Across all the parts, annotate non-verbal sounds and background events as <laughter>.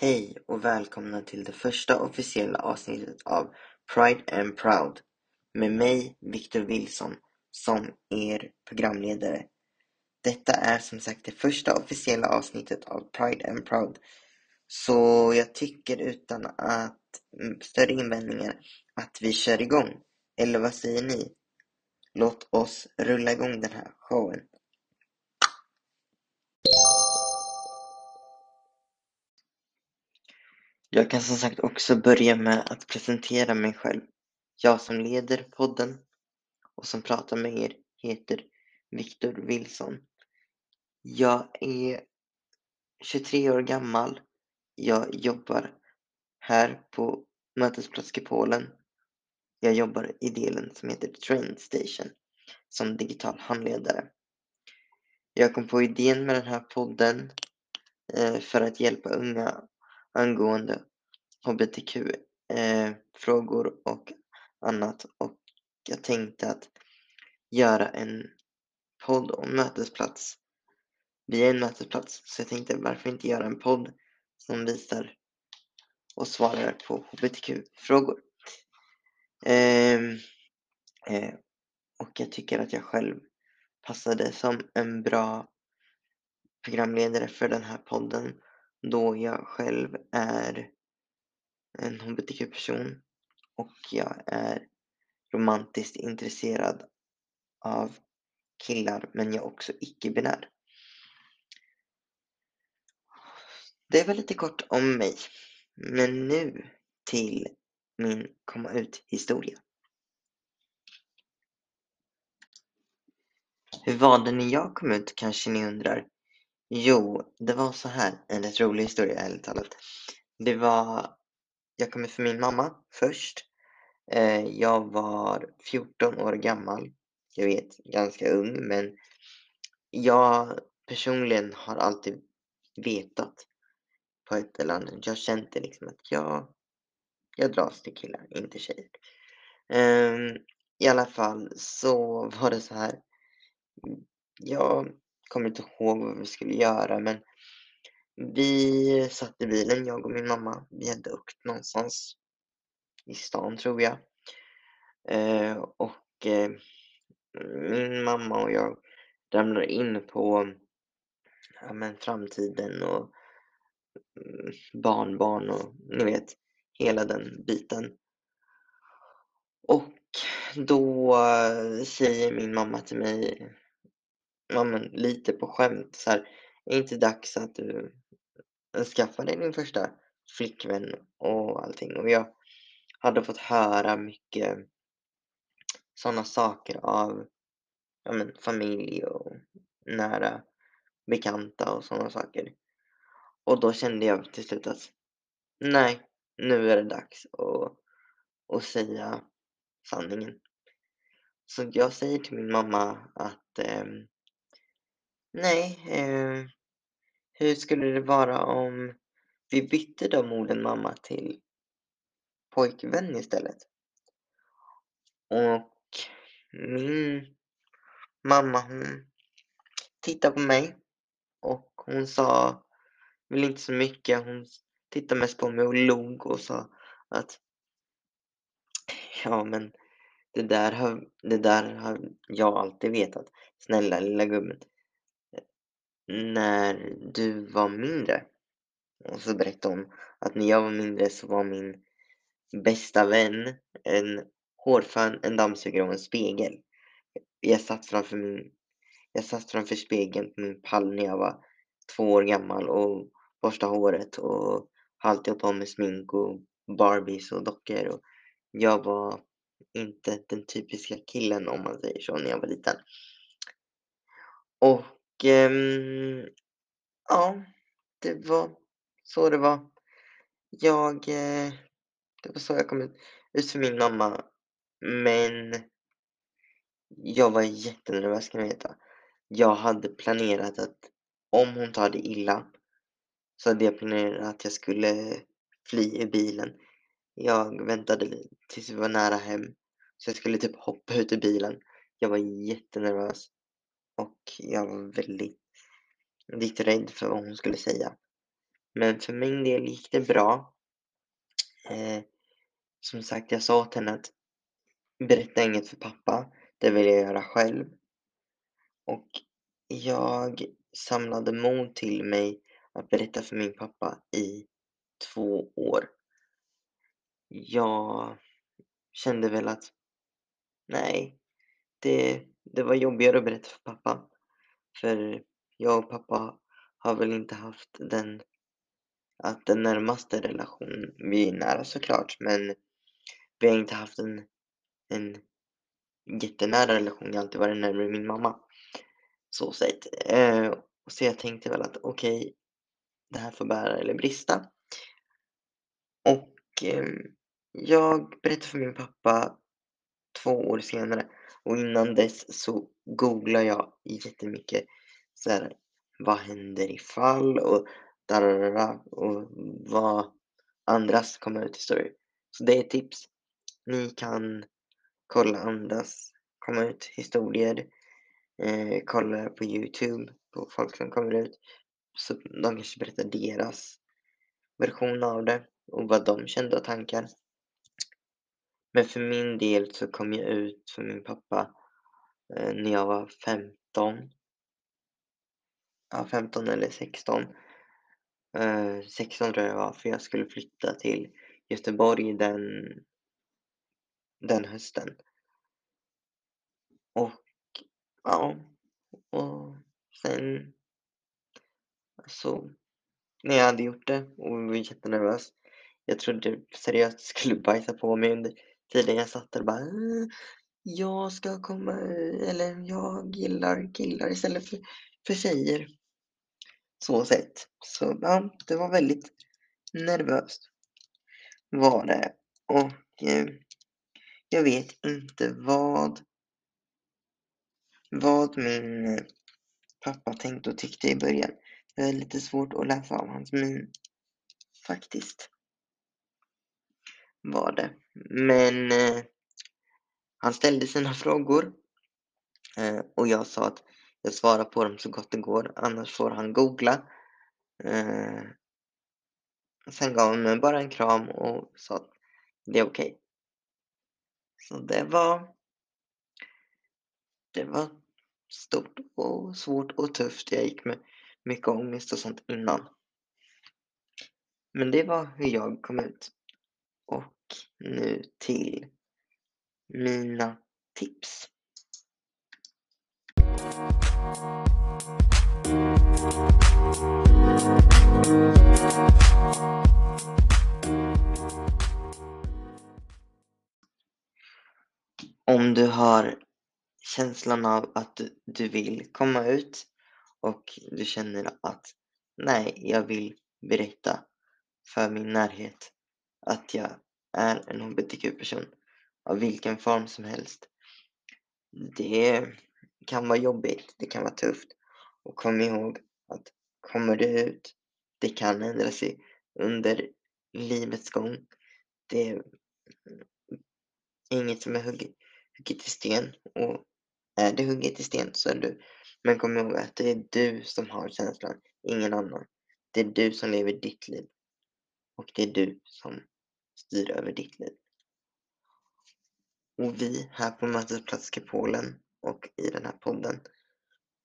Hej och välkomna till det första officiella avsnittet av Pride and Proud med mig, Victor Wilson, som er programledare. Detta är som sagt det första officiella avsnittet av Pride and Proud. Så jag tycker utan att större invändningar att vi kör igång. Eller vad säger ni? Låt oss rulla igång den här showen. Jag kan som sagt också börja med att presentera mig själv. Jag som leder podden och som pratar med er heter Viktor Wilson. Jag är 23 år gammal. Jag jobbar här på Mötesplats Polen. Jag jobbar i delen som heter Train Station som digital handledare. Jag kom på idén med den här podden eh, för att hjälpa unga angående hbtq-frågor eh, och annat och jag tänkte att göra en podd om mötesplats. Vi är en mötesplats så jag tänkte varför inte göra en podd som visar och svarar på hbtq-frågor. Eh, eh, och jag tycker att jag själv passade som en bra programledare för den här podden då jag själv är en hbtq-person och jag är romantiskt intresserad av killar men jag är också icke-binär. Det var lite kort om mig. Men nu till min komma ut-historia. Hur var det när jag kom ut kanske ni undrar? Jo, det var så här, en rätt rolig historia ärligt talat. Det var jag kom för min mamma först. Eh, jag var 14 år gammal. Jag vet, ganska ung, men jag personligen har alltid vetat på ett eller annat. Jag har känt liksom att jag, jag dras till killar, inte tjejer. Um, I alla fall så <laughs> var det så här. Jag kommer inte ihåg vad vi skulle göra, men vi satt i bilen, jag och min mamma. Vi hade åkt någonstans i stan tror jag. Eh, och eh, min mamma och jag ramlar in på ja, men framtiden och mm, barnbarn och ni vet, hela den biten. Och då eh, säger min mamma till mig, ja, men lite på skämt så här, är inte dags att du eh, skaffar dig din första flickvän och allting. Och jag hade fått höra mycket sådana saker av ja, men, familj och nära bekanta och sådana saker. Och då kände jag till slut att nej, nu är det dags att, att säga sanningen. Så jag säger till min mamma att eh, nej, eh, hur skulle det vara om vi bytte de orden mamma till pojkvän istället? Och min mamma hon tittade på mig och hon sa väl inte så mycket. Hon tittade mest på mig och log och sa att ja men det där har, det där har jag alltid vetat. Snälla lilla gubben när du var mindre. Och så berättade hon att när jag var mindre så var min bästa vän en hårfön, en dammsugare och en spegel. Jag satt framför min jag satt framför spegeln på min pall när jag var två år gammal och borstade håret och alltid på mig smink och Barbies och dockor. Och jag var inte den typiska killen om man säger så när jag var liten. Och Ehm, ja, det var så det var. Jag, eh, det var så jag kom ut, ut för min mamma. Men jag var jättenervös kan jag veta. Jag hade planerat att om hon tar det illa så hade jag planerat att jag skulle fly i bilen. Jag väntade tills vi var nära hem. Så jag skulle typ hoppa ut ur bilen. Jag var jättenervös. Och jag var väldigt, lite rädd för vad hon skulle säga. Men för min del gick det bra. Eh, som sagt, jag sa till henne att berätta inget för pappa, det vill jag göra själv. Och jag samlade mod till mig att berätta för min pappa i två år. Jag kände väl att nej, det, det var jobbigare att berätta för pappa. För jag och pappa har väl inte haft den, att den närmaste relationen. Vi är nära såklart, men vi har inte haft en, en jättenära relation. Jag har alltid varit närmare min mamma. Så sett. Eh, så jag tänkte väl att okej, okay, det här får bära eller brista. Och eh, jag berättade för min pappa två år senare och innan dess så googlar jag jättemycket så här, vad händer ifall och darara, och vad andras kommer ut historier. Så det är ett tips. Ni kan kolla andras komma ut historier. Eh, kolla på Youtube på folk som kommer ut. Så de kanske berättar deras version av det och vad de kände och tankar. Men för min del så kom jag ut för min pappa eh, när jag var 15. Ja, 15 eller 16. Eh, 16 tror jag var, för jag skulle flytta till Göteborg den, den hösten. Och ja, och sen så när jag hade gjort det och var jättenervös. Jag trodde seriöst skulle bajsa på mig under tiden jag satt där och bara ah, jag ska komma, eller jag gillar killar istället för, för tjejer. Så sett. Så ja, det var väldigt nervöst. Var det. Och eh, jag vet inte vad vad min eh, pappa tänkte och tyckte i början. Det är lite svårt att läsa av hans min faktiskt. Var det. Men eh, han ställde sina <laughs> frågor eh, och jag sa att jag svarar på dem så gott det går, annars får han googla. Eh, sen gav han mig bara en kram och sa att det är okej. Okay. Så det var det var stort och svårt och tufft. Jag gick med mycket ångest och sånt innan. Men det var hur jag kom ut. Och nu till mina tips. Om du har känslan av att du vill komma ut och du känner att nej, jag vill berätta för min närhet att jag är en hbtq-person av vilken form som helst. Det kan vara jobbigt, det kan vara tufft och kom ihåg att kommer du ut, det kan ändra sig under livets gång. Det är inget som är hugget, hugget i sten och är det hugget i sten så är du. Men kom ihåg att det är du som har känslan, ingen annan. Det är du som lever ditt liv. Och det är du som styr över ditt liv. Och vi här på Mötesplats Polen och i den här podden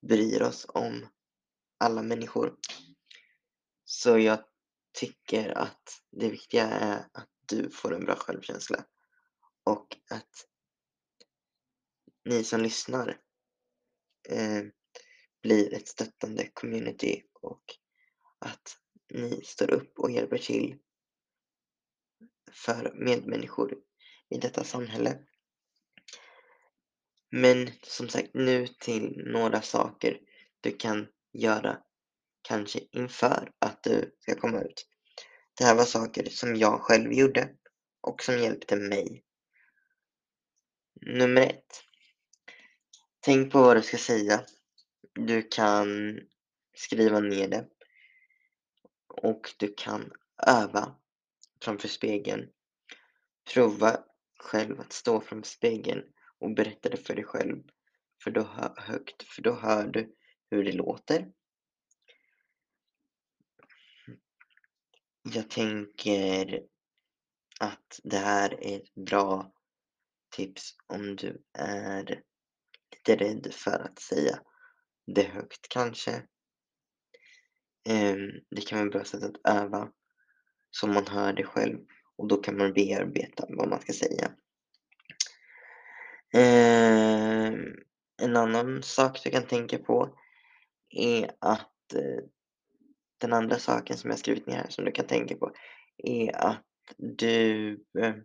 bryr oss om alla människor. Så jag tycker att det viktiga är att du får en bra självkänsla och att ni som lyssnar eh, blir ett stöttande community och att ni står upp och hjälper till för medmänniskor i detta samhälle. Men som sagt, nu till några saker du kan göra kanske inför att du ska komma ut. Det här var saker som jag själv gjorde och som hjälpte mig. Nummer ett. Tänk på vad du ska säga. Du kan skriva ner det. Och du kan öva framför spegeln. Prova själv att stå framför spegeln och berätta det för dig själv. För då högt, för då hör du hur det låter. Jag tänker att det här är ett bra tips om du är lite rädd för att säga det högt kanske. Ehm, det kan vara ett bra sätt att öva så man hör det själv och då kan man bearbeta vad man ska säga. Ehm, en annan sak du kan tänka på är att eh, den andra saken som jag skrivit ner här som du kan tänka på är att du eh,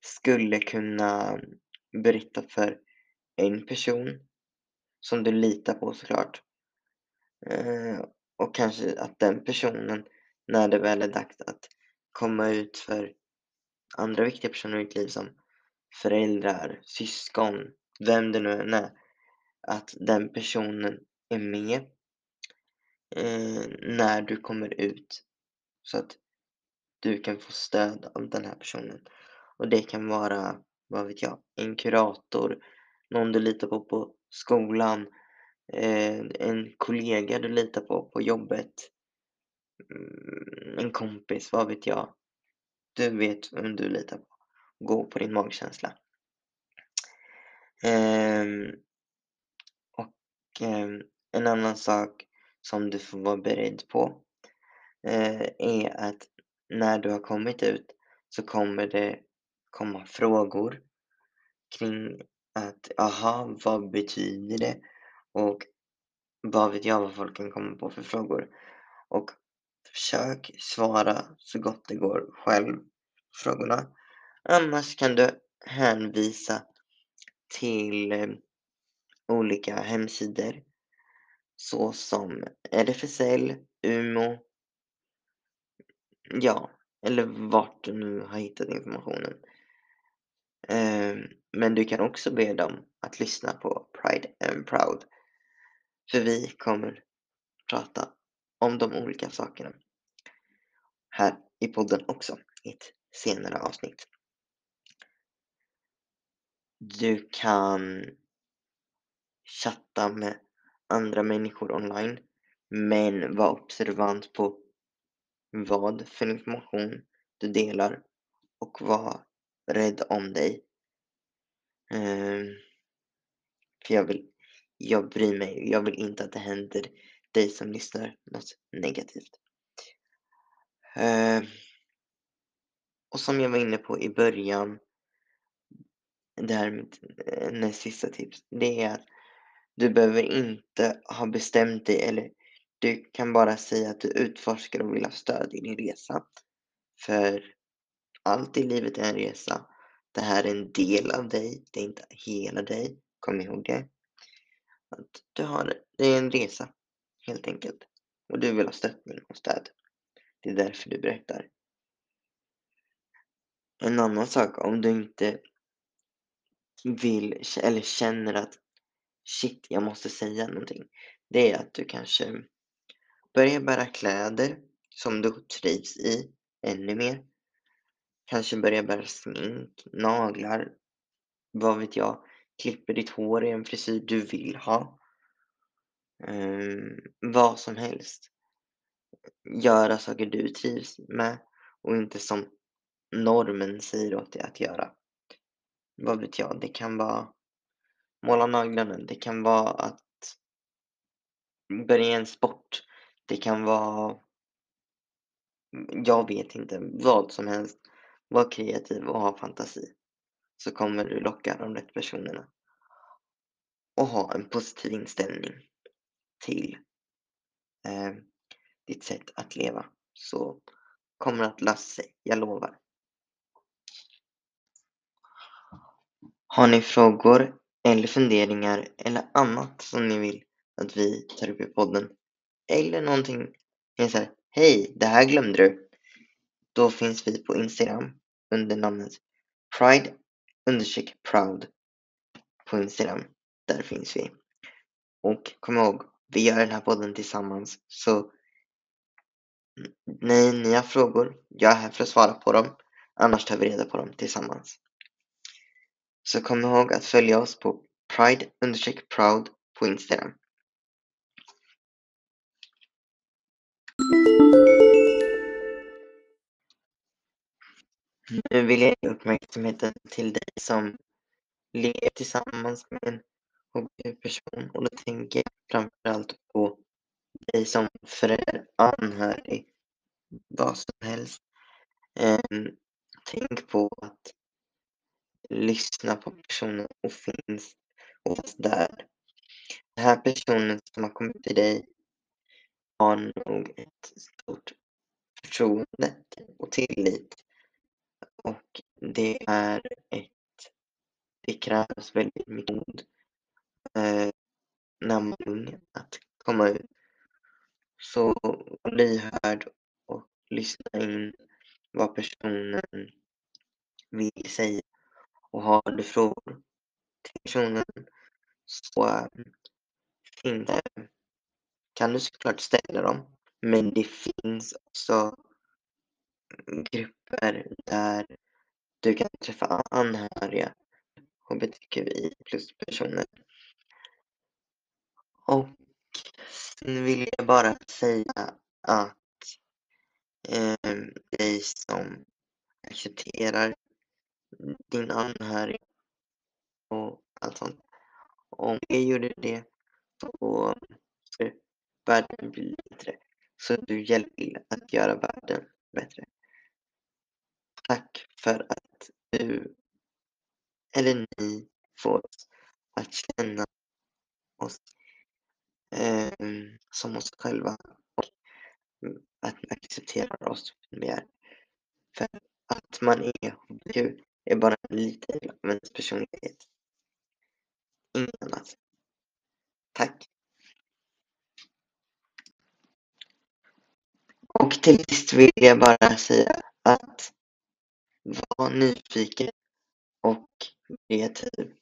skulle kunna berätta för en person som du litar på såklart. Kanske att den personen, när det väl är dags att komma ut för andra viktiga personer i ditt liv som föräldrar, syskon, vem det nu än är, att den personen är med eh, när du kommer ut så att du kan få stöd av den här personen. Och det kan vara, vad vet jag, en kurator, någon du litar på på skolan, eh, Eh, en kollega du litar på på jobbet, mm, en kompis, vad vet jag. Du vet vem du litar på. Gå på din magkänsla. Ehm, och ehm, en annan sak som du får vara beredd på eh, är att när du har kommit ut så kommer det komma frågor kring att aha, vad betyder det? Och vad vet jag vad folk kan komma på för frågor? Och försök svara så gott det går själv på frågorna. Annars kan du hänvisa till eh, olika hemsidor såsom RFSL, UMO, ja, eller vart du nu har hittat informationen. Ehm, men du kan också be dem att lyssna på Pride and Proud. För vi kommer prata om de olika sakerna här i podden också i ett senare avsnitt. Du kan chatta med andra människor online men var observant på vad för information du delar och var rädd om dig. Ehm, för jag vill, jag bryr mig, jag vill inte att det händer dig som lyssnar något negativt. Eh, och som jag var inne på i början, det här är mitt eh, näst sista tips, det är att du behöver inte ha bestämt dig eller du kan bara säga att du utforskar och vill ha stöd i din resa. För allt i livet är en resa. Det här är en del av dig, det är inte hela dig. Kom ihåg det. Att du har, det är en resa, helt enkelt. Och du vill ha stöttning och stöd. Det är därför du berättar. En annan sak, om du inte vill eller känner att shit, jag måste säga någonting. Det är att du kanske börjar bära kläder som du trivs i ännu mer. Kanske börjar bära smink, naglar, vad vet jag. Klipper ditt hår i en frisyr du vill ha. Um, vad som helst. Göra saker du trivs med och inte som normen säger åt dig att göra. Vad vet jag, det kan vara måla naglarna, det kan vara att börja en sport, det kan vara jag vet inte, vad som helst. Var kreativ och ha fantasi. Så kommer du locka de rätt personerna. Och ha en positiv inställning till eh, ditt sätt att leva. Så kommer det att lösa sig, jag lovar. Har ni frågor eller funderingar eller annat som ni vill att vi tar upp i podden? Eller någonting ni säger, hej, det här glömde du. Då finns vi på Instagram under namnet Pride understreck proud på Instagram. Där finns vi. Och kom ihåg, vi gör den här podden tillsammans. Så nej, ni har frågor, jag är här för att svara på dem. Annars tar vi reda på dem tillsammans. Så kom ihåg att följa oss på Pride understreck proud på Instagram. Nu vill jag ge uppmärksamheten till dig som lever tillsammans med en hbtq-person och då tänker jag framförallt på dig som förälder, anhörig, vad som helst. Um, tänk på att lyssna på personen och finns oftast där. Den här personen som har kommit till dig har nog ett stort förtroende och tillit. Och det är ett... Det krävs väldigt mycket mod eh, när man är ung att komma ut. Så var lyhörd och lyssna in vad personen vill säga. Och har du frågor till personen så finns det, kan du såklart ställa dem. Men det finns också grupper där du kan träffa anhöriga hbtqi plus-personer. Och sen vill jag bara säga att eh, dig som accepterar din anhörig och allt sånt. Om jag gjorde det så skulle världen bli bättre. Så du hjälper till att göra världen bättre. Tack för att du eller ni får oss att känna oss eh, som oss själva och att ni accepterar oss som vi är. För att man är hbtq är bara en liten del av ens personlighet. Inget annat. Tack. Och till sist vill jag bara säga att var nyfiken och kreativ.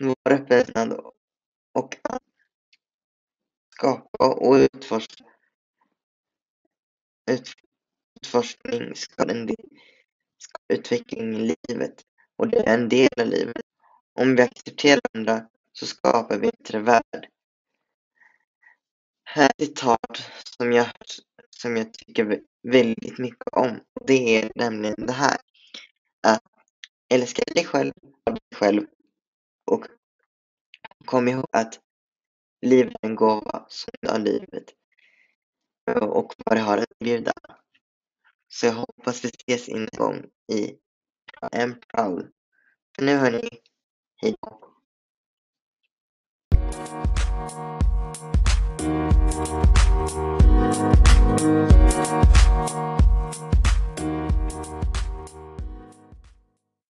Var öppen och skapa och utforska. Utforskning ska en del, ska utveckling i livet och det är en del av livet. Om vi accepterar andra så skapar vi en bättre värld. Här är ett citat som jag, som jag tycker väldigt mycket om. Det är nämligen det här. Att älska dig själv, dig själv och kom ihåg att livet är en gåva som du har livet och vad det har att erbjuda. Så jag hoppas vi ses en gång i en proud. För nu hörni, hej hejdå. Thank you.